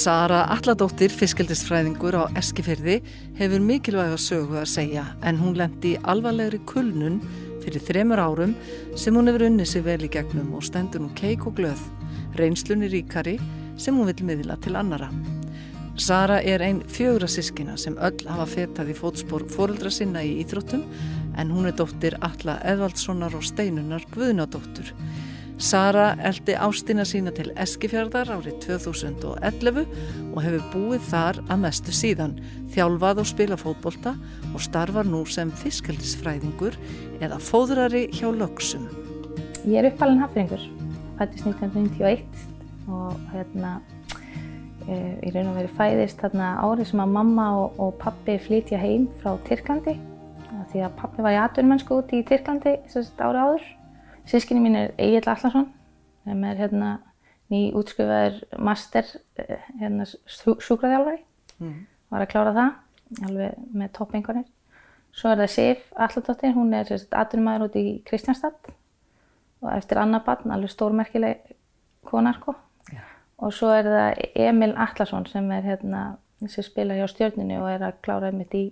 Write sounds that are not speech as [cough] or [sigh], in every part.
Sara Alladóttir, fiskildisfræðingur á Eskifyrði, hefur mikilvæga sögu að segja en hún lendi alvarlegri kulnun fyrir þremur árum sem hún hefur unnið sig vel í gegnum og stendur nú keik og glöð, reynslunni ríkari sem hún vil miðla til annara. Sara er einn fjögra sískina sem öll hafa fetað í fótspór fóruldra sinna í Íþróttum en hún er dóttir Alla Eðvaldssonar og Steinunar Guðnadóttur. Sara eldi ástina sína til Eskifjörðar árið 2011 og hefur búið þar að mestu síðan, þjálfað og spila fótbolta og starfar nú sem fiskaldisfræðingur eða fóðrari hjá lögsum. Ég er uppalinn hafningur, fættist 1991 og hérna ég e, raun og verið fæðist þarna árið sem að mamma og, og pappi flytja heim frá Tyrklandi því að pappi var í atvinnmennsku út í Tyrklandi árið áður Sískinni mín er Egil Allarsson sem er hérna nýjútskrifaður master eh, hérna, sjúkraþjálfari mm. var að klára það alveg með toppingarnir svo er það Sif Allardóttir hún er aðdunumæður út í Kristjánstad og eftir annar barn alveg stórmerkileg konar sko. yeah. og svo er það Emil Allarsson sem er hérna sem spila hjá stjórninu og er að klára einmitt í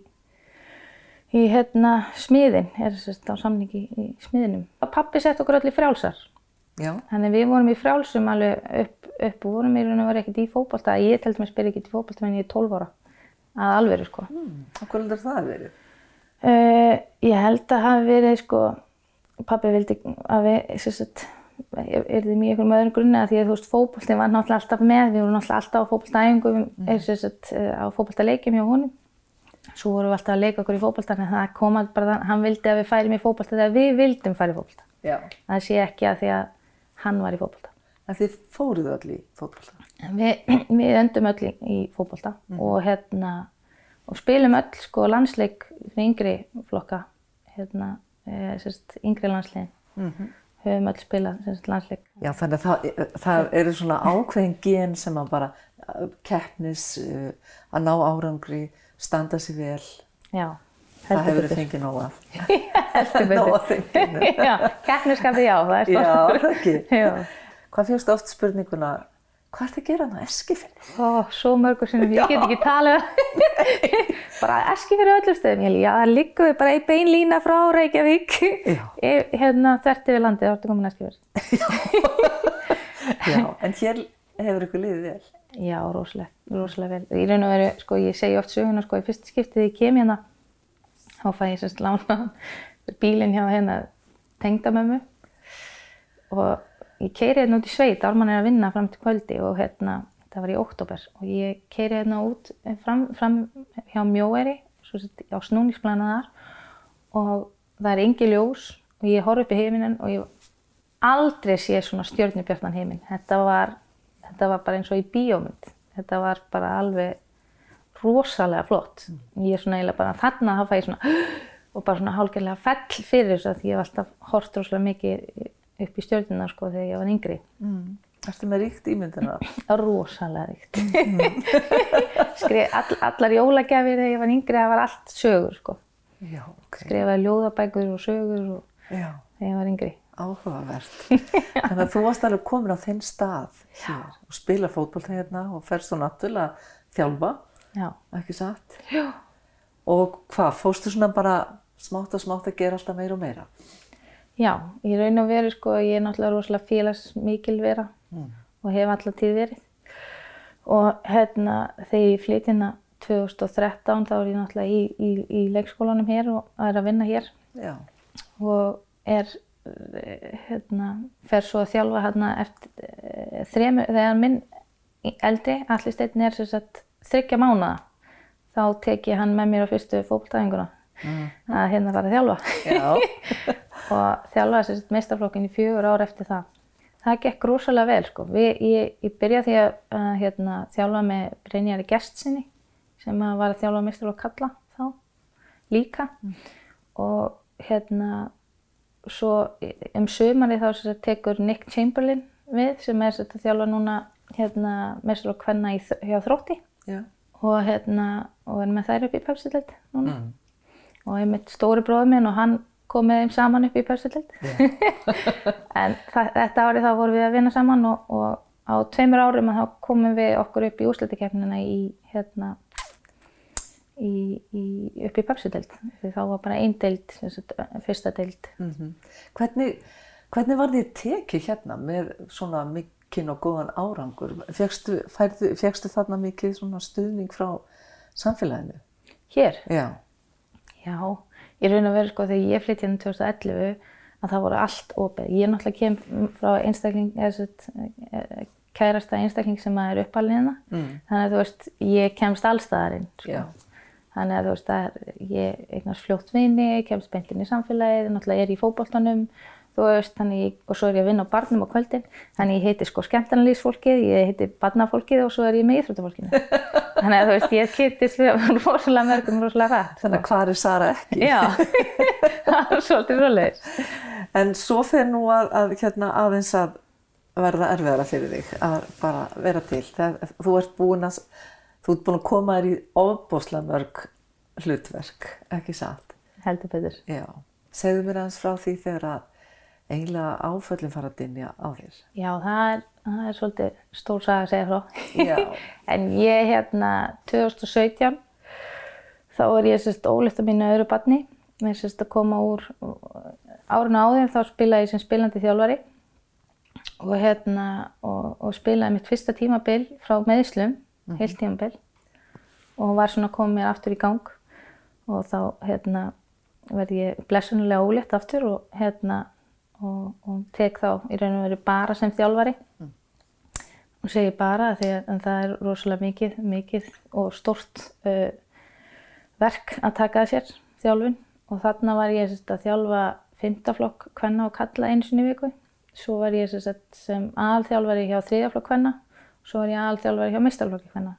í hérna smiðin, er að á samningi í smiðinum. Pappi sett okkur öll í frjálsar. Já. Þannig við vorum í frjálsum alveg upp, upp og vorum í raun og verið ekkert í fókbalta. Ég telt mér spil ekkert í fókbalta meðan ég er 12 ára. Að alveru sko. Hmm. Hvað heldur það að verið? Uh, ég held að hafi verið sko, pappi vildi að við, að, er þið mjög með öðrum grunni að því að þú veist fókbaltin var náttúrulega alltaf með, við vorum náttúrulega alltaf á fókbaltaæfingum, mm. er þess að á fókbaltaleikjum hjá honum Svo vorum við alltaf að leika okkur í fókbaltan en það kom að bara, hann vildi að við færim í fókbalta þegar við vildum færi í fókbalta. Já. Það sé ekki að því að hann var í fókbalta. En þið fóruðu öll í fókbalta? Við, [clears throat] við öndum öll í fókbalta mm og, hérna, og spilum öll sko landsleik fyrir yngri flokka, hérna, e, sérst, yngri landslegin. Mm -hmm. Höfum öll spilað sérst, landsleik. Já þannig að það, það eru svona ákveðin gen sem að bara keppnis, uh, að ná árangri standa sér vel. Já, það hefur þið fengið nóg af. [laughs] [laughs] Nóg af fenginu [laughs] keppniskapi já, það er stofn hvað fjóðst oft spurninguna hvað ert að gera ná Eskifjörði? Ó, svo mörgur sem ég get ekki tala bara Eskifjörði öllum stöðum. Já, það liggur bara í beinlína frá Reykjavík. Hérna þerti við landið, þá ertu komin Eskifjörði já, en hér hefur ykkur liðið vel Já, rosalega, rosalega vel. Í raun og veru, sko, ég segi oft söguna, sko, í fyrst skiptið ég kem hérna, þá fæ ég sérst lána bílinn hjá hérna tengdamömmu og ég keiri hérna út í sveit, Ármann er að vinna fram til kvöldi og hérna, það var í oktober og ég keiri hérna út fram, fram hjá Mjóeri, svo sett á snúningsplanaðar og það er engi ljós og ég horf upp í heiminn og ég aldrei sé svona stjórnubjörnan heiminn. Þetta var þetta var bara eins og í bíómynd þetta var bara alveg rosalega flott mm. ég er svona eiginlega bara þarna þá fæ ég svona [gasps] og bara svona hálfgerðlega fell fyrir þess að ég hef alltaf hort rosalega mikið upp í stjórnina sko þegar ég var yngri mm. Erstu með ríkt ímyndina? [laughs] Rosalega ríkt mm. [laughs] Skrif all, allar jólagjafir þegar ég var yngri það var allt sögur sko Já, okay. skrifaði ljóðabækur og sögur og þegar ég var yngri Áhugavert. Þannig að þú varst alveg komin á þinn stað hér og spila fótboll hérna og ferst svo náttúrulega þjálfa, Já. ekki satt? Já. Og hvað, fóstu svona bara smátt og smátt að gera alltaf meira og meira? Já, ég raun og veru sko, ég er náttúrulega rosalega félagsmikil vera mm. og hef alltaf tíð verið. Og hérna þegar ég flytt hérna 2013 þá er ég náttúrulega í, í, í leikskólanum hér og er að vinna hér. Já. Og er hérna, fer svo að þjálfa hérna eftir e, þremu, þegar minn eldri, allir steitin er þryggja mánuða, þá tek ég hann með mér á fyrstu fólktæðinguna mm. að hérna fara að þjálfa [laughs] og þjálfa þess meistarflokkin í fjögur ár eftir það. Það gekk rosalega vel sko. Við, ég, ég byrjaði því að hérna, þjálfa með Brynjari Gjertsinni sem var að þjálfa meistarflokk Kalla þá líka mm. og hérna svo um sömari þá tekur Nick Chamberlain við sem er að þjálfa núna hérna, mestur og hvenna hjá þrótti Já. og, hérna, og er með þær upp í pepsitild núna mm. og er mitt stóri bróður minn og hann kom með þeim saman upp í pepsitild yeah. [laughs] en þetta árið þá vorum við að vinna saman og, og á tveimur árum að þá komum við okkur upp í úsleitikefnina í hérna í, í, upp í Pepsi-deild því þá var bara einn deild, fyrsta deild. Mm -hmm. hvernig, hvernig var þið tekið hérna með svona mikinn og góðan árangur? Fegstu, færðu, fegstu þarna mikið svona stuðning frá samfélaginu? Hér? Já. Já, ég raun að vera sko þegar ég flytti hérna 2011 að það voru allt opið. Ég náttúrulega kem frá einstakling, eða svona kærasta einstakling sem er uppalinn hérna. Mm. Þannig að þú veist, ég kemst allstaðarinn. Sko. Já. Þannig að þú veist að ég eignast fljótt vini, kemst beintinn í samfélagið, náttúrulega er í fókbóltanum, þú veist, þannig, og svo er ég að vinna á barnum á kvöldin, þannig ég heiti sko skemmtarnalýsfólkið, ég heiti barnafólkið og svo er ég með íþróttafólkinu. [laughs] Þannig að þú veist, ég kýttist rosalega mörgum, rosalega rætt. Þannig að hvað er Sara ekki? Já, [laughs] það er svolítið svolítið. En svo fyrir nú að, að hérna, aðeins að verða erfiðara fyrir þig, að bara vera til. Þegar þú ert búin að Þú ert búin að koma þér í ofbosla mörg hlutverk, ekki satt? Heldur betur. Já. Segðu mér aðeins frá því þegar að eiginlega áföllin fara að dinja á þér. Já, það er, það er svolítið stór saga að segja frá. Já. [laughs] en ég hérna 2017, þá er ég sérst ólegt að mínu öðru barni. Mér sérst að koma úr árinu áður, þá spilaði ég sem spilandi þjálfari og hérna og, og spilaði mitt fyrsta tímabil frá meðslum mm -hmm. heilt tímabil og var svona komið mér aftur í gang og þá hérna verði ég blessunulega ólétt aftur og hérna og, og tek þá í raun og veru bara sem þjálfari mm. og segi bara því að það er rosalega mikið, mikið og stort uh, verk að taka að sér þjálfun og þarna var ég sérst, að þjálfa fymtaflokk kvenna og kalla einu sinni í viku svo var ég sérst, sem aðalþjálfari hjá þriðaflokk kvenna Svo var ég aðalþjálfari hjá meistarflokki hvenna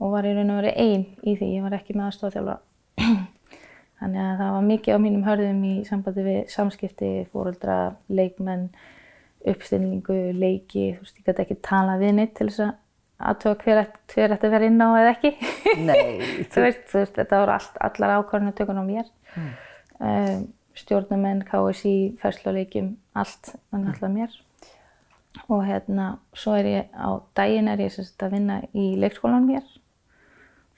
og var í raun og verið einn í því, ég var ekki með aðstofþjálfara. [clears throat] Þannig að það var mikið á mínum hörðum í sambandi við samskipti, fóröldra, leikmenn, uppstilningu, leiki, þú veist, ég gæti ekki tala við neitt til þess að aðtöða hver, hver ætti að vera inn á eða ekki. Nei. [laughs] þú veist, þú veist, þetta voru allt, allar ákvarðinu tökun á mér. Mm. Um, stjórnumenn, KSI, færsluleikjum, allt, þannig alltaf mér og hérna svo er ég á daginn er ég sérst að vinna í leikskólanum hér.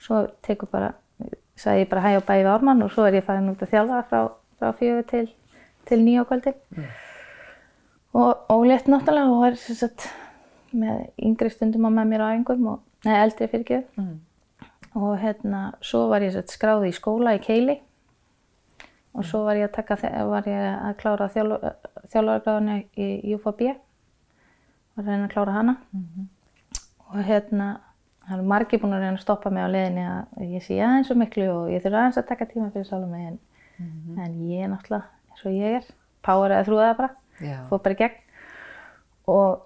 Svo tekur bara sagði ég bara hæg á bæði við ármann. Og svo er ég farin út að þjálfa frá, frá fjögur til, til nýja kvöldi mm. og ólétt náttúrulega og var sérst með yngri stundum á með mér á æfingum og neða eldri fyrir ekki mm. og hérna svo var ég sérst skráði í skóla í Keili. Og svo var ég að taka var ég að klára þjálfargráðinu í UFB að reyna að klára hana mm -hmm. og hérna það er margir búin að reyna að stoppa mig á leðinni að ég sé aðeins svo miklu og ég þurfa aðeins að taka tíma fyrir mig en, mm -hmm. en ég er náttúrulega eins og ég er power eða þrúða bara fór bara í gegn og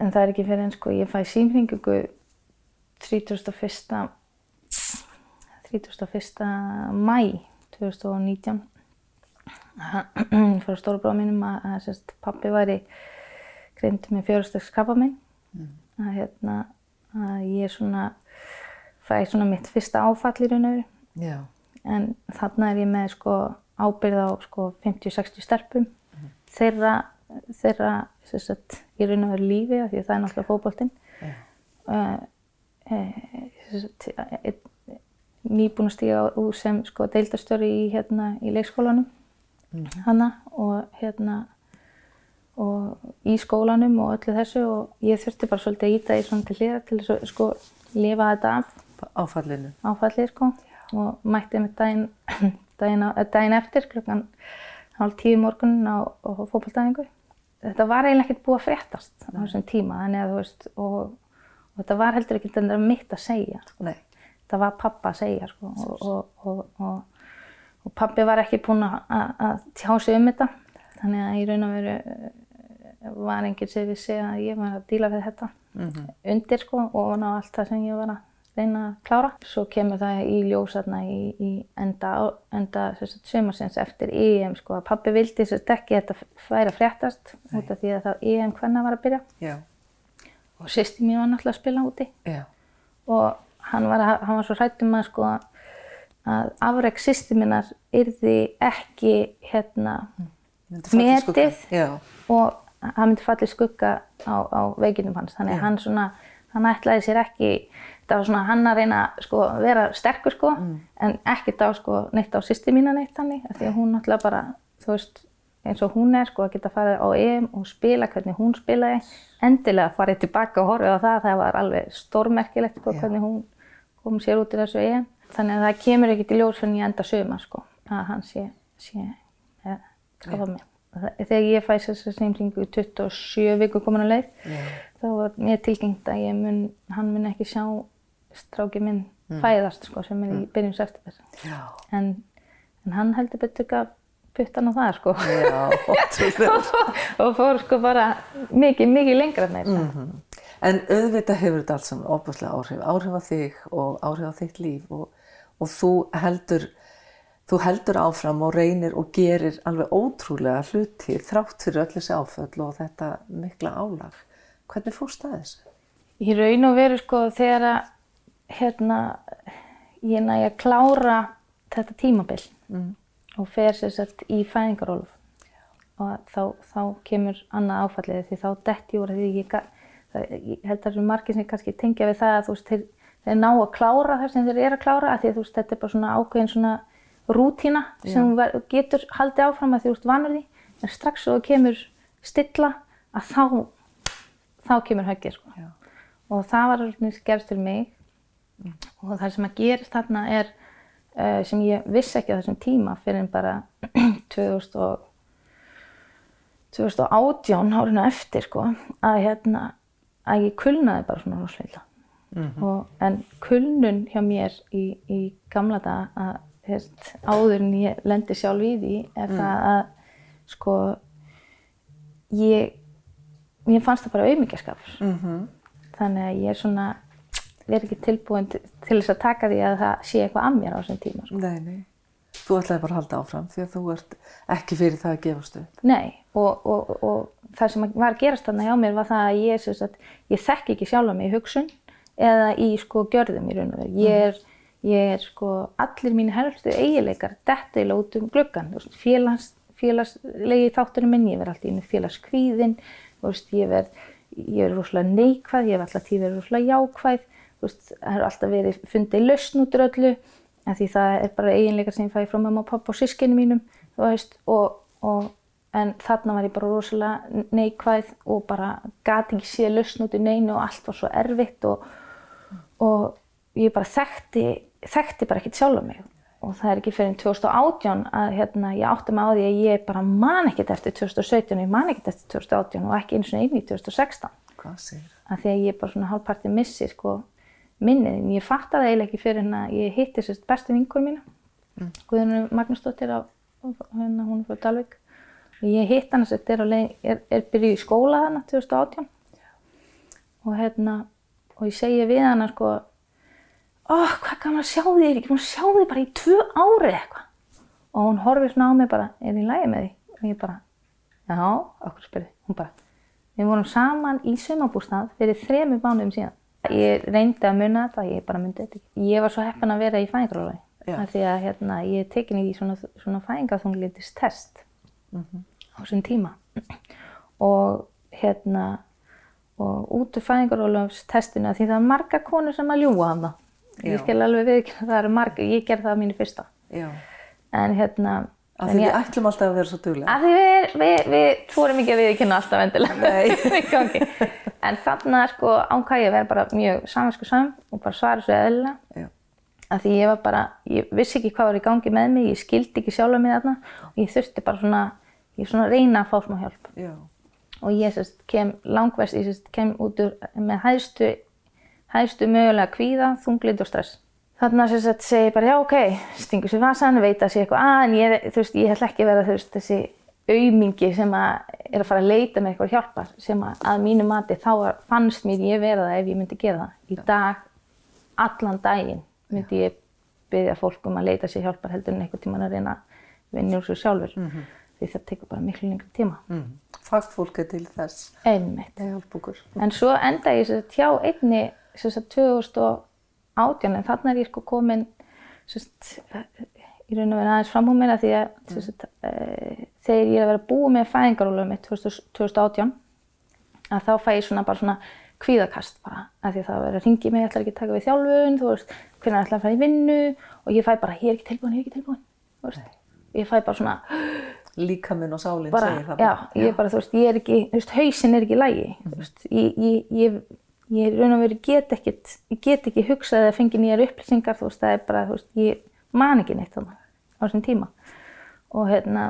en það er ekki fyrir en sko ég fæ símringingu 31. 31. mæ 2019 fyrir stórubráð mínum að, að pappi væri greindi með fjárhundsdags krabba minn mm. að, hérna, að ég svona fæ svona mitt fyrsta áfall í raun og veru en þarna er ég með sko ábyrð á sko 50-60 stelpum mm. þeirra, þeirra sagt, í raun og veru lífi því það er náttúrulega fókbóltinn yeah. uh, uh, nýbúin að stíga úr sem sko deildastöru í, hérna, í leikskólanum mm. hana og hérna og í skólanum og öllu þessu og ég þurfti bara svolítið að íta í svona til hliða til að sko lifa þetta af. Áfallinu. Áfallið sko og mætti með daginn, [clears throat] daginn, daginn eftir klukkan hálf tíu morgunin á, á fókbaltæðingu. Þetta var eiginlega ekkert búið að fréttast á þessum tíma þannig að þú veist og, og þetta var heldur ekkert en það var mitt að segja. Nei. Það var pappa að segja sko og, og, og pappi var ekki búinn að tjá sig um þetta þannig að í raun og veru var enginn sem vissi að ég var að díla við þetta mm -hmm. undir sko og ná allt það sem ég var að reyna að klára. Svo kemur það í ljósarna í, í enda, enda sömarsins eftir EM sko að pabbi vildi að ekki þetta færa fréttast Nei. út af því að það EM hvenna var að byrja. Já. Og sýsti mín var náttúrulega að spila úti Já. og hann var, að, hann var svo hrættum að sko að afreg sýsti minnar yrði ekki hérna metið og hann myndi fallið skugga á, á veikinum hans. Þannig að hann svona, hann ætlaði sér ekki það var svona hann að reyna sko vera sterkur sko mm. en ekkert á sko neitt á sýsti mína neitt þannig af því að hún náttúrulega bara þú veist eins og hún er sko að geta farið á EM og spila hvernig hún spilaði. Endilega farið tilbaka og horfið á það það var alveg stórmerkilegt sko hvernig hún kom sér út í þessu EM. Þannig að það kemur ekkert í ljós fyrir ég enda söma sko að hann sé, sé ja, skafa mig þegar ég fæs þess að seimringu 27 viku komin að leið yeah. þá var mér tilgengt að mun, hann mun ekki sjá stráki minn mm. fæðast sko, sem er í mm. byrjum september en, en hann heldur betur gaf puttan á það sko Já, [laughs] og fór sko bara mikið, mikið lengra með þetta mm -hmm. En auðvitað hefur þetta allt saman óbúslega áhrif áhrif á þig og áhrif á þitt líf og, og þú heldur þú heldur áfram og reynir og gerir alveg ótrúlega hluti þrátt fyrir öll þessi áföll og þetta mikla álag. Hvernig fórst það þessu? Ég raun og veru sko þegar að hérna, ég næði að klára þetta tímabill mm. og fer sérstaklega í fæðingarólu og þá, þá kemur annað áfallið því þá detti úr því ég, það, ég held að það er margir sem kannski tengja við það að þú veist þeir, þeir ná að klára það sem þeir eru að klára að því þú veist þetta er bara svona ákveðin svona rútína sem ver, getur haldið áfram að því úr vanur því en strax og það kemur stilla að þá þá kemur höggið sko. og það var alveg gerst til mig mm. og það sem að gerist þarna er uh, sem ég vissi ekki á þessum tíma fyrir en bara [clears throat] 2000 og 2018 hárinu eftir sko að hérna að ég kulnaði bara svona rosalega mm -hmm. en kulnun hjá mér í, í gamla dag að hefst, áður en ég lendi sjálf í því er mm. það að sko ég, ég fannst það bara auðmyggjaskapur mm -hmm. þannig að ég er svona verð ekki tilbúin til, til þess að taka því að það sé eitthvað að mér á þessum tíma sko. Nei, nei, þú ætlaði bara að halda áfram því að þú ert ekki fyrir það að gefast upp Nei, og, og, og það sem var að gerast þarna hjá mér var það að ég, ég þekk ekki sjálf á mig í hugsun eða í sko gjörðum í raun og veru ég mm. er Ég er sko, allir mín helstu eigileikar detta í lótum glöggan, félags, félagslegi þáttunum minn, ég verð alltaf í með félagskvíðin, verð, ég verð rosalega neikvæð, ég verð alltaf tíð verið rosalega jákvæð, það hefur alltaf verið fundið lausn út úr öllu, en því það er bara eiginleikar sem ég fæði frá mamma og pappa og sískinu mínum, þú veist, og, og, en þarna var ég bara rosalega neikvæð og bara gati ekki séð lausn út í neinu og allt var svo erfitt og, og ég bara þekkti þekkti bara ekkert sjálf um mig. Og það er ekki fyrir 2018 að hérna, ég átti mig á því að ég bara man ekkert eftir 2017 og ég man ekkert eftir 2018 og ekki eins og einu í 2016 Hvað sér? Að því að ég bara svona hálfparti missi sko minnið. En ég fattaði eiginlega ekki fyrir hérna ég hitti sérst bestu vinkur mína. Mm. Guðunum Magnúsdóttir á hérna hún er frá Dalvik og ég hitt hann sérst er, er, er byrjuð í skóla þarna 2018 og hérna og ég segi við hann sko oh, hvað kannan að sjá þig, ég er ekki búin að sjá þig bara í tvö ári eitthvað. Og hún horfið svona á mig bara, er þið í lægi með því? Og ég bara, já, okkur spyrði, hún bara, við vorum saman í sömabústað fyrir þremi mánuðum síðan. Ég reyndi að munna þetta, ég bara myndi þetta ekki. Ég var svo heppin að vera í fæðingarólaði. Því að hérna, ég tekin í svona, svona fæðingarþunglítist test mm -hmm. á þessum tíma. Og hérna, og út af fæðingarólaðstestinu, því það er marga konur sem að ljúa hann það. Ég skil alveg við ekki að það eru marg, ég ger það á mínu fyrsta. Já. En hérna... Af því við ætlum alltaf að vera svo duglega. Af því við, við, við fórum ekki að viðkynna alltaf endilega. Nei. [laughs] en þarna sko ánkvæði ég að vera bara mjög saminsku sam og bara svara svo eðlilega. Já. Af því ég var bara, ég vissi ekki hvað var í gangi með mig, ég skildi ekki sjálf mig þarna og ég þurfti bara svona, ég svona reyna að fá smá hjálp. Já. Og ég sérst kem langverst, ég sérst kem út úr með hæðstu hægstu mögulega kvíða, þunglind og stress. Þannig að þess að segja bara já ok, stingur sér vasan, veit að sé eitthvað að en ég, þú veist, ég ætla ekki að vera þú veist þessi auðmingi sem að er að fara að leita með eitthvað hjálpar sem að, að mínu mati þá fannst mér ég vera það ef ég myndi gera það. Í dag, allan daginn myndi ég byggja fólk um að leita sér hjálpar heldur en eitthvað tíman að reyna vinja úr sér sjálfur mm -hmm. því það tekur bara miklu lengri tíma. Mm. Fagfólk er til þess. Einmitt. En svo enda ég sér tjá einni sagt, 2018 en þarna er ég sko komin sagt, í raun og verið aðeins fram á mér að því að sagt, e, þegar ég er að vera búið með fæðingarólum mitt 2018 að þá fæ ég svona bara svona kvíðakast bara af því að það verður að ringi mig, ég ætla ekki að taka við þjálfun þú veist, hvernig ætla að fara í vinnu og ég fæ bara, ég er ekki tilbúin, ég er ekki tilbúin þú veist, ég fæ bara svona Líkaminn og sálinn bara, segir það já, ég er bara, þú veist, ég er ekki þú veist, hausinn er ekki í lægi þú veist, ég, ég, ég, ég raun og veru get ekkit, ég get ekki hugsað eða fengi nýjar upplýsingar, þú veist, það er bara, þú veist, ég man ekki neitt þannig á þessum tíma og hérna,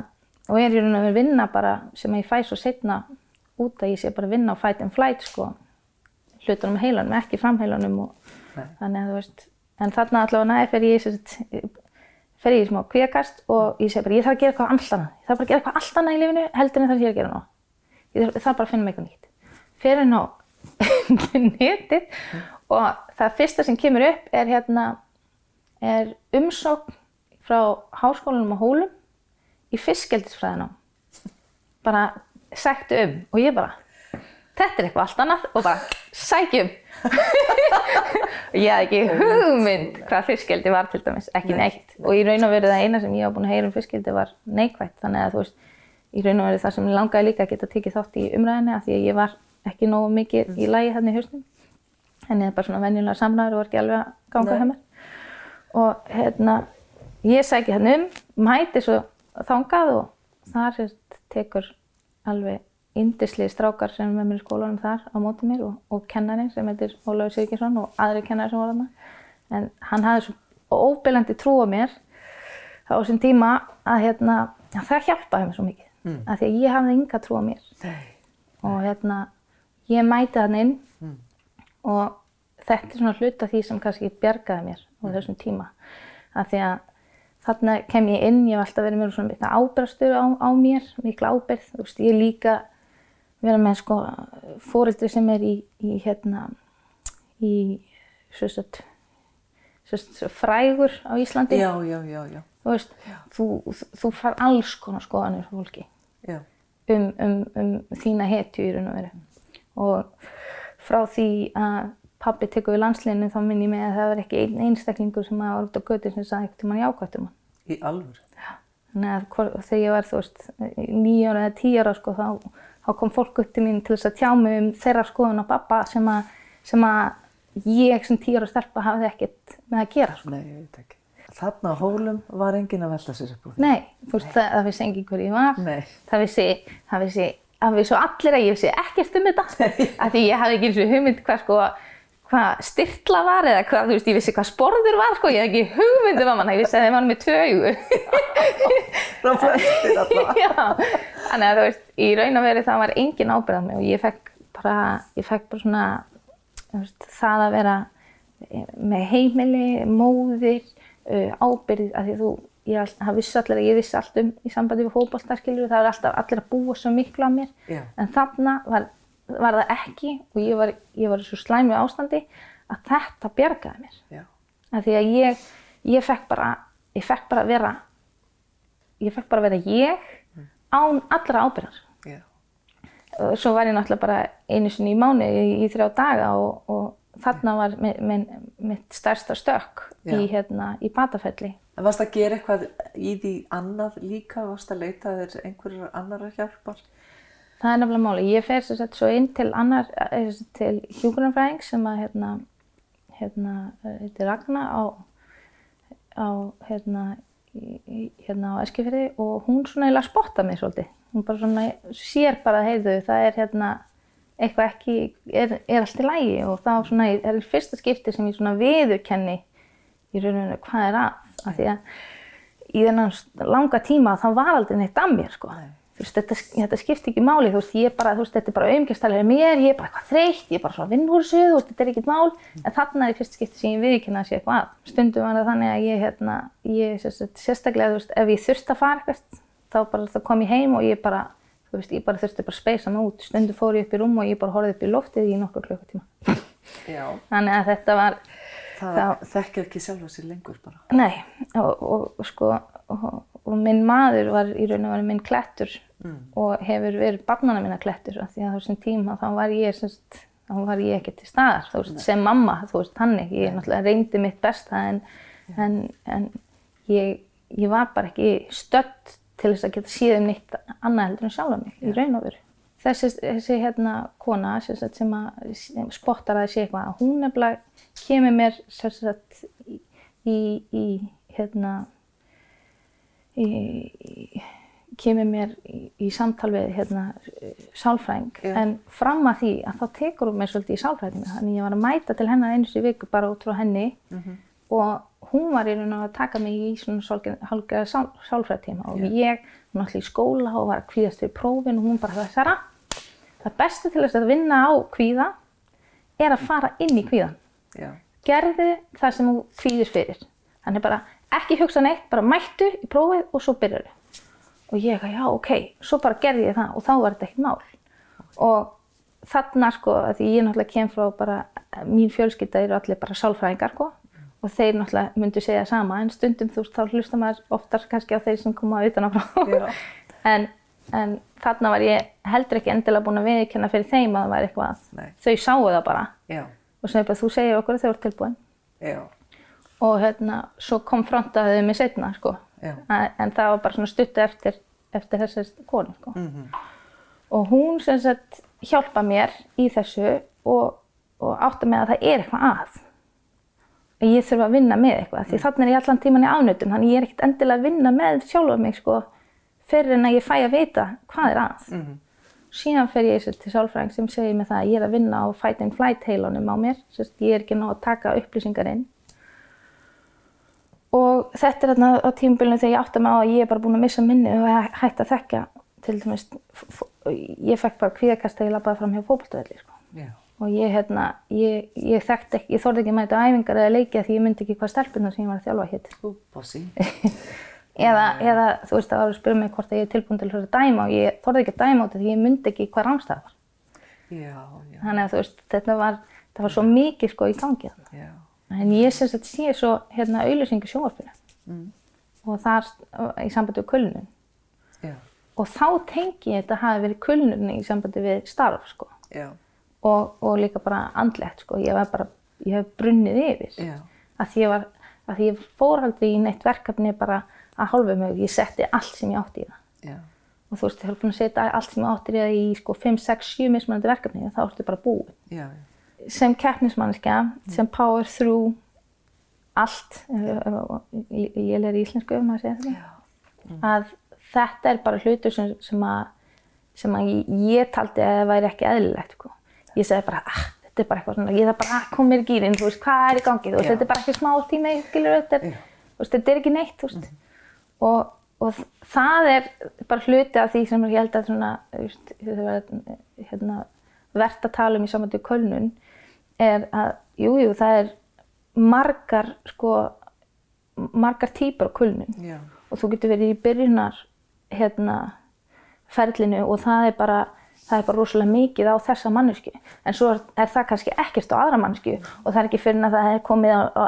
og ég er raun og veru vinna bara sem ég fæ svo setna út að ég sé bara vinna á fight and flight sko, hlutunum heilanum, ekki framheilanum og Nei. þannig að þú veist, en þarna allavega næði fer ég, sagt, fer ég í smá kvíakast og ég segi bara, ég þarf að gera eitthvað allt annað, ég þarf bara að gera eitthvað allt annað í lifinu heldur en það sem ég er að gera nú. Ég þarf, bara að finna mig eitthvað nýtt. Fer [laughs] netið og það fyrsta sem kemur upp er hérna, er umsókn frá háskólanum á Hólum í fiskeldisfræðinám. Bara sæktu um og ég bara, þetta er eitthvað allt annað og bara sækjum. [laughs] og ég hafði ekki hugmynd hvað fiskeldi var til dæmis, ekki neitt. Og í raun og veru það eina sem ég hafa búin að heyra um fiskeldi var neikvægt. Þannig að þú veist, í raun og veru það sem ég langaði líka að geta tekið þátt í umræðinni af því að ég var ekki nógu mikið í lagi hérna í hausnum. Henni er bara svona venjulega samræður og var ekki alveg að ganga hjá mér. Og hérna, ég sæki hérna um, mæti svo þangað og þar sérst, tekur alveg indislega strákar sem er með mér í skólanum þar á móti mér og, og kennari sem heitir Ólafur Sigurðsson og aðri kennari sem voru þarna. En hann hafði svo óbyrlandi trú á mér á þessum tíma að hérna, að það hjálpaði mér svo mikið. Mm. Af því að ég hafði enga trú á mér Nei. og hérna, ég mæti hann inn og þetta er svona hluta því sem kannski bjargaði mér á þessum tíma. Af því að þarna kem ég inn, ég hef alltaf verið með svona mikla ábyrgastur á, á mér, mikla ábyrgð, þú veist, ég er líka vera með sko fóreldri sem er í, í hérna, í svo sagt, svo sagt, frægur á Íslandi. Já, já, já, já. Þú veist, þú, þú far alls konar skoðanir frá fólki já. um, um, um þína hetju í raun og veru. Og frá því að pabbi tekur við landsliðinu þá minn ég með að það var ekki einn einstaklingur sem var út á götu sem sagði ekkert um hann jákvæmt um hann. Í alvöru. Þannig að þegar ég var þú veist nýja ára eða tíu ára sko þá, þá kom fólk upp til mín til þess að tjá mig um þeirra skoðun á pappa sem að, sem að ég sem tíu ára stelpa hafði ekkert með að gera sko. Nei, ég veit ekki. Þarna á hólum var enginn að velta sér upp úr því. Nei, þú veist það, það vissi engin hver ég var. Nei. Það vissi, það vissi, það vissi allir að ég vissi ekkert um þetta. [laughs] Af því ég hafði ekki eins og hugmynd hvað sko, hvað styrla var eða hvað, þú veist, ég vissi hvað sporður var sko, ég hafði ekki hugmynd um að manna, ég vissi að þeim var með tvö augu. [laughs] Frá flestir allavega. [laughs] Já, þannig að þú veist, í raun og veru það var engin ábyrgð á mig og ég fekk bara, ég fekk bara svona, þú veist, það að vera með heimili, móðir, uh, ábyrgð, af því þú, ég það vissi allir að ég vissi allt um í sambandi við fótbolta, skilur, það var alltaf allir að búa svo miklu á mér, Já. en þarna var, var það ekki og ég var, ég var í svo slæmu ástandi að þetta bjargaði mér Já. af því að ég, ég fekk bara ég fekk bara að vera ég fekk bara að vera ég án allra ábyrðar Já. Og svo var ég náttúrulega bara einu sinni í mánu í, í þrjá daga og, og þarna var mitt stærsta stökk Já. í, hérna, í batafelli En varst að gera eitthvað í því annað líka? Varst að leita þér einhverjar annar hjálpar? það er nefnilega máli, ég fer sagt svo inn til eh, til hjúgrunarfræðing sem að hérna, hérna, eh, heitir Ragna á, á hérna, hérna á Eskifirði og hún svona eiginlega spotta mig svolítið. Hún bara svona sér bara, heyrðu, það er hérna eitthvað ekki, er, er allt í lægi og þá svona, það er fyrsta skipti sem ég svona viðurkenni í rauninu hvað er að, af því að í þennan langa tíma þá var aldrei neitt að mér sko. Þú veist, þetta, þetta skipti ekki máli, þú veist, ég bara, þú veist, þetta er bara auðmyggjastælega mér, ég er bara eitthvað þreytt, ég er bara svona vinnhúrsuð, þú veist, þetta er ekkert mál, en þarna er í fyrsta skipti sem ég viðkynna að sé eitthvað að. Stundum var það þannig að ég, hérna, ég, sérst, sérstaklega, þú veist, ef ég þurfti að fara eitthvað, þá bara, þá kom ég heim og ég bara, þú veist, ég bara þurfti bara að speysa mig út. Stundum fór ég upp í rúm og ég bara horfði upp í loftið í nokkur klukkutíma. Var, Það þekkja ekki sjálfa sér lengur bara. Nei, og, og, sko, og, og minn maður var í raun og veru minn klettur og hefur verið barnana minna klettur af því að þessum tíma þá var ég, semst, þá var ég ekki til staðar, þú veist, sem mamma, þú veist, hannig, ég náttúrulega reyndi mitt besta en, en, en ég, ég var bara ekki stödd til þess að geta síðan nýtt annað heldur en sjálfa mig í raun og veru. Þessi, þessi hérna kona sem, sem að sem spottar að það sé eitthvað, hún nefnilega kemur mér sem sagt í, í, hérna í, kemur mér í, í samtal við hérna, sálfræðing. Já. en fram að því að þá tekur hún mér svolítið í sálfræðingu þannig ég var að mæta til hennar einu sinni í viku bara út frá henni. Og hún var í raun og að taka mig í svona hálfgeða sál, sálfræðtíma og ég var náttúrulega í skóla og var að kvíðast fyrir prófin og hún bara það Sara, það besta til þess að vinna á kvíða er að fara inn í kvíðan Já. gerðu það sem þú kvíðir fyrir. Þannig bara ekki hugsa neitt, bara mættu í prófið og svo byrjar og ég eitthvað, já ok, svo bara gerði ég það og þá var þetta ekkert mál. Og þarna sko, því ég náttúrulega kem frá bara, mín fjölskylda eru allir bara sálfræðingar sko. Og þeir náttúrulega myndu segja sama en stundum þú veist þá hlusta maður oftar kannski á þeir sem koma utan á frá. [laughs] En, en þarna var ég heldur ekki endilega búin að viðkenna fyrir þeim að það væri eitthvað Nei. þau sáu það bara Já. og sem bara þú segir okkur að þau eru tilbúin Já. og hérna svo konfrontaði þau mig setna sko en, það var bara svona stuttu eftir eftir þessari konu sko Mhm. og hún sem sagt hjálpa mér í þessu og, og átta með að það er eitthvað að ég þurfa að vinna með eitthvað því þannig er ég allan tíman í afnötum þannig ég er ekkert endilega að vinna með sjálfa mig sko fyrir en að ég fæ að vita hvað er að Mhm. síðan fer ég til sálfræðing sem segir mig það að ég er að vinna á fight and flight heilunum á mér Sest, ég er ekki ná að taka upplýsingar inn og þetta er þarna á tímabilinu þegar ég átta mig á að ég er bara búin að missa minni og hætti að þekka til dæmis, ég fekk bara kvíðakast þegar ég labbaði fram hjá fótboltavelli sko. Já. og ég, hérna, ég, ég þekkti ekki, ég þorði ekki að mæta á æfingar eða leikja því ég myndi ekki hvað stelpunar sem ég var að þjálfa bossi. [laughs] eða, eða þú veist það var að spyrja mig hvort að ég er tilbúin til að dæma og ég þorði ekki að dæma út af því ég myndi ekki hvað rámstæð var Já, já, þannig að þú veist þetta var, það var svo mikið sko í gangi þannig já. en ég sem sagt sé svo hérna auðlýsingu sjónvarpinu Mm. og þar í sambandi við kulnun Já. og þá tengi ég þetta hafi verið kulnun í sambandi við starf sko Já. og, og líka bara andlegt sko ég var bara, ég hef brunnið yfir Já. að því ég var, að því ég fór aldrei í neitt verkefni bara að hálfu mig, ég setti allt sem ég átti í það Já. og þú veist, ég hef búin að setja allt sem ég átti í það í sko 5, 6, 7 mismunandi verkefni og þá ertu bara búið Já. sem keppnismannskja, sem power through allt, ég er í íslensku ef maður segja þetta, að þetta er bara hlutur sem, sem, að, sem að ég taldi að það væri ekki eðlilegt. Sko. Ég segi bara, ah, þetta er bara eitthvað svona, ég þarf bara að koma mér í gýrin, þú veist, hvað er í gangi, þú veist, Já. þetta er bara ekki smá tíma, skilur, þetta Já. þú veist, þetta er ekki neitt, þú veist. Og, og það er bara hluti af því sem ég held að svona, hérna, verðt að tala um í samvættu kölnun, er að, jú, jú, það er margar, sko, margar típur á kulnun. Já. og þú getur verið í byrjunar hérna ferlinu og það er bara það er bara rosalega mikið á þessa mannesku en svo er, það kannski ekkert á aðra mannesku og það er ekki fyrir að það er komið á, á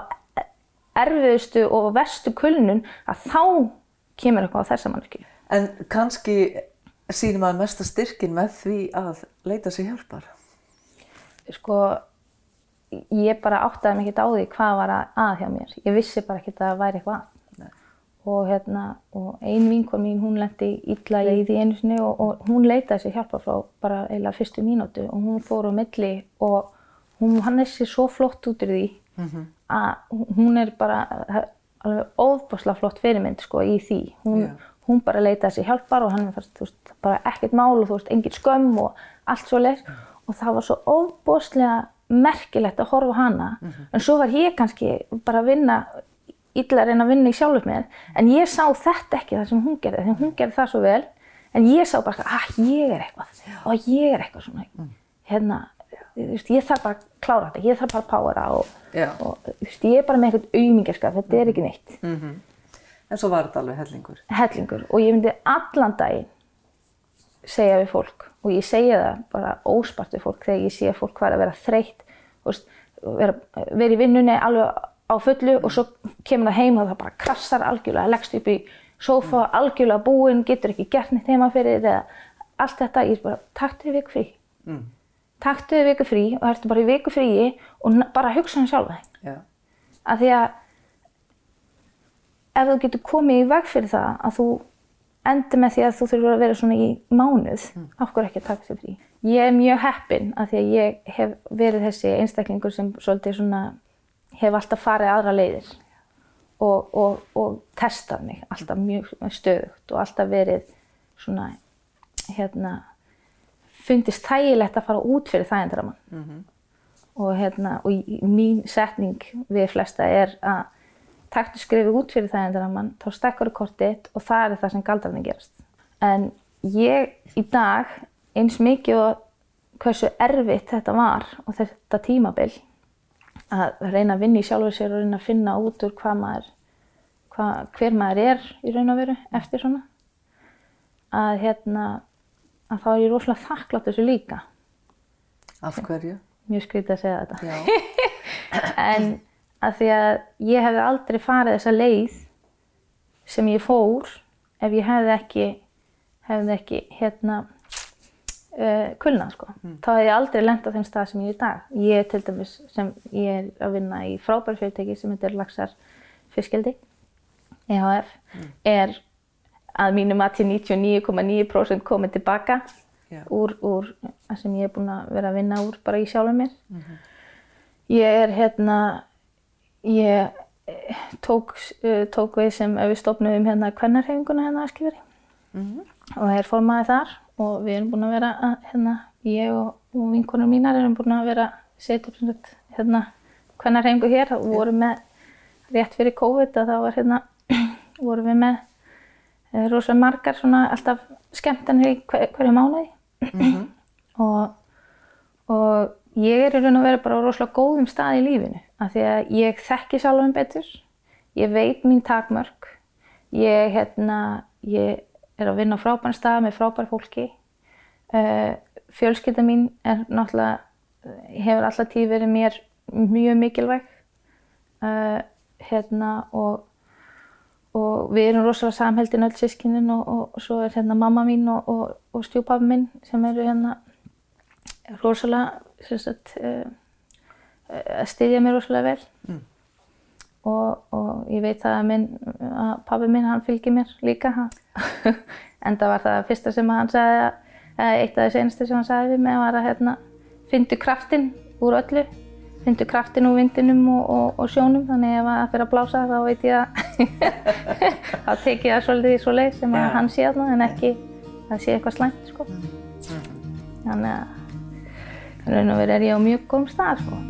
erfiðustu og verstu kulnun að þá kemur eitthvað á þessa mannesku En kannski sýnir maður mesta styrkin með því að leita sér hjálpar. sko ég bara áttaði mig ekkert á því hvað var að, að hjá mér. Ég vissi bara ekkert að það væri eitthvað. Að og hérna og ein vinkon mín hún lendi illa í því einu sinni og, og hún leitaði sér hjálpa frá bara eiginlega fyrstu mínútu og hún fór á milli og hún hann er sér svo flott út úr því að hún er bara alveg óbúslega flott fyrirmynd sko í því. Hún, Já. hún bara leitaði sér hjálpar og hann fast, þú veist, bara ekkert mál og þú veist, engin skömm og allt svo leir og það var svo óbúslega merkilegt að horfa hana. En svo var ég kannski bara að vinna illa að reyna að vinna í sjálfur mér. En ég sá þetta ekki það sem hún gerði því hún gerði það svo vel. En ég sá bara að ég er eitthvað. Og ég er eitthvað svona. Hérna, þú veist, ég þarf bara að klára þetta ég þarf bara að powera og, og ég er bara með eitthvað auðmingarskap þetta er ekki neitt. En svo var þetta alveg hellingur. hellingur. Og ég myndi allan daginn segja við fólk og ég segja það bara óspart við fólk þegar ég sé fólk var að vera þreytt vera, vera í vinnunni alveg á fullu og svo kemur það heim og það bara krassar algjörlega, leggst upp í sófa algjörlega búinn, getur ekki gert neitt heima fyrir eða allt þetta, ég er bara taktu þið viku frí. Mm. Taktu þið viku frí og ertu bara í viku fríi og bara hugsa um sjálfa þig Já. af því að ef þú getur komið í veg fyrir það að þú endur með því að þú þurfur að vera svona í mánuð, af hverju ekki að taka sér frí. Ég er mjög heppin að því að ég hef verið þessi einstaklingur sem svolítið svona, hef alltaf farið aðra leiðir og, og, og testað mig alltaf mjög stöðugt og alltaf verið svona, hérna, fundist þægilegt að fara út fyrir þægindaramann. Og hérna, og í- í- mín setning við flesta er að taktu skrifið út fyrir þægindaramann, þá stekkar þú kortið og það er það sem galdrarni gerast. En ég í dag, eins mikið og hversu erfitt þetta var og þetta tímabil, að reyna að vinna í sjálfur sér og reyna að finna út úr hvað maður, hvað, hver maður er í raun og veru eftir svona, að hérna, að þá er ég rosalega þakklátt þessu líka. Af hverju? Mjög skrítið að segja þetta. [laughs] En að því að ég hefði aldrei farið þessa leið sem ég fór ef ég hefði ekki hefði ekki hérna uh, kulnað sko. Þá hefði ég aldrei lent á þeim stað sem ég er í dag. Ég til dæmis sem ég er að vinna í frábæri fyrirtæki sem heitir Laxar Fiskeldi EHF er að mínu mati 99,9% komið tilbaka Já. úr, úr það sem ég er búin að vera að vinna úr bara í sjálfum mér. Ég er hérna, ég eh, tók, eh, tók við sem við stopnum hérna kvennarhefinguna hérna að skifari og er formaði þar og við erum búin að vera að, hérna, ég og, og vinkonur mínar erum búin að vera að sagt, hérna kvennarhefingu hér. Og vorum með rétt fyrir COVID að þá var hérna [clears throat] vorum við með eh, rosa margar svona alltaf skemmtanir í hver, hverju mánuði. [clears throat] Og, og ég er í raun og veru bara á rosalega góðum stað í lífinu af því að ég þekki sjálfum betur, ég veit mín takmörk, ég, hérna, ég er að vinna á frábæn stað með frábær fólki, uh, fjölskylda mín er náttúrulega, hefur alltaf tíð verið mér mjög mikilvæg. Uh, hérna og og við erum rosalega samheldin öll sískinin og, og, svo er hérna mamma mín og, og, og stjúpappi minn sem eru hérna rosalega sagt, uh, að styðja mér rosalega vel. Og, og ég veit að, minn, að pabbi minn hann fylgir mér líka. [laughs] En það var það fyrsta sem hann sagði að, eitt af þessu einasta sem hann sagði við mig var að hérna, fyndu kraftinn úr öllu fyndu kraftinn úr vindinum og, og, og sjónum þannig ef það fyrir að blása þá veit ég að [laughs] þá tek ég það svolítið í svo leið sem að hann sé þarna en ekki að sé eitthvað slæmt sko. þannig að raun og verið er ég á mjög góðum stað sko.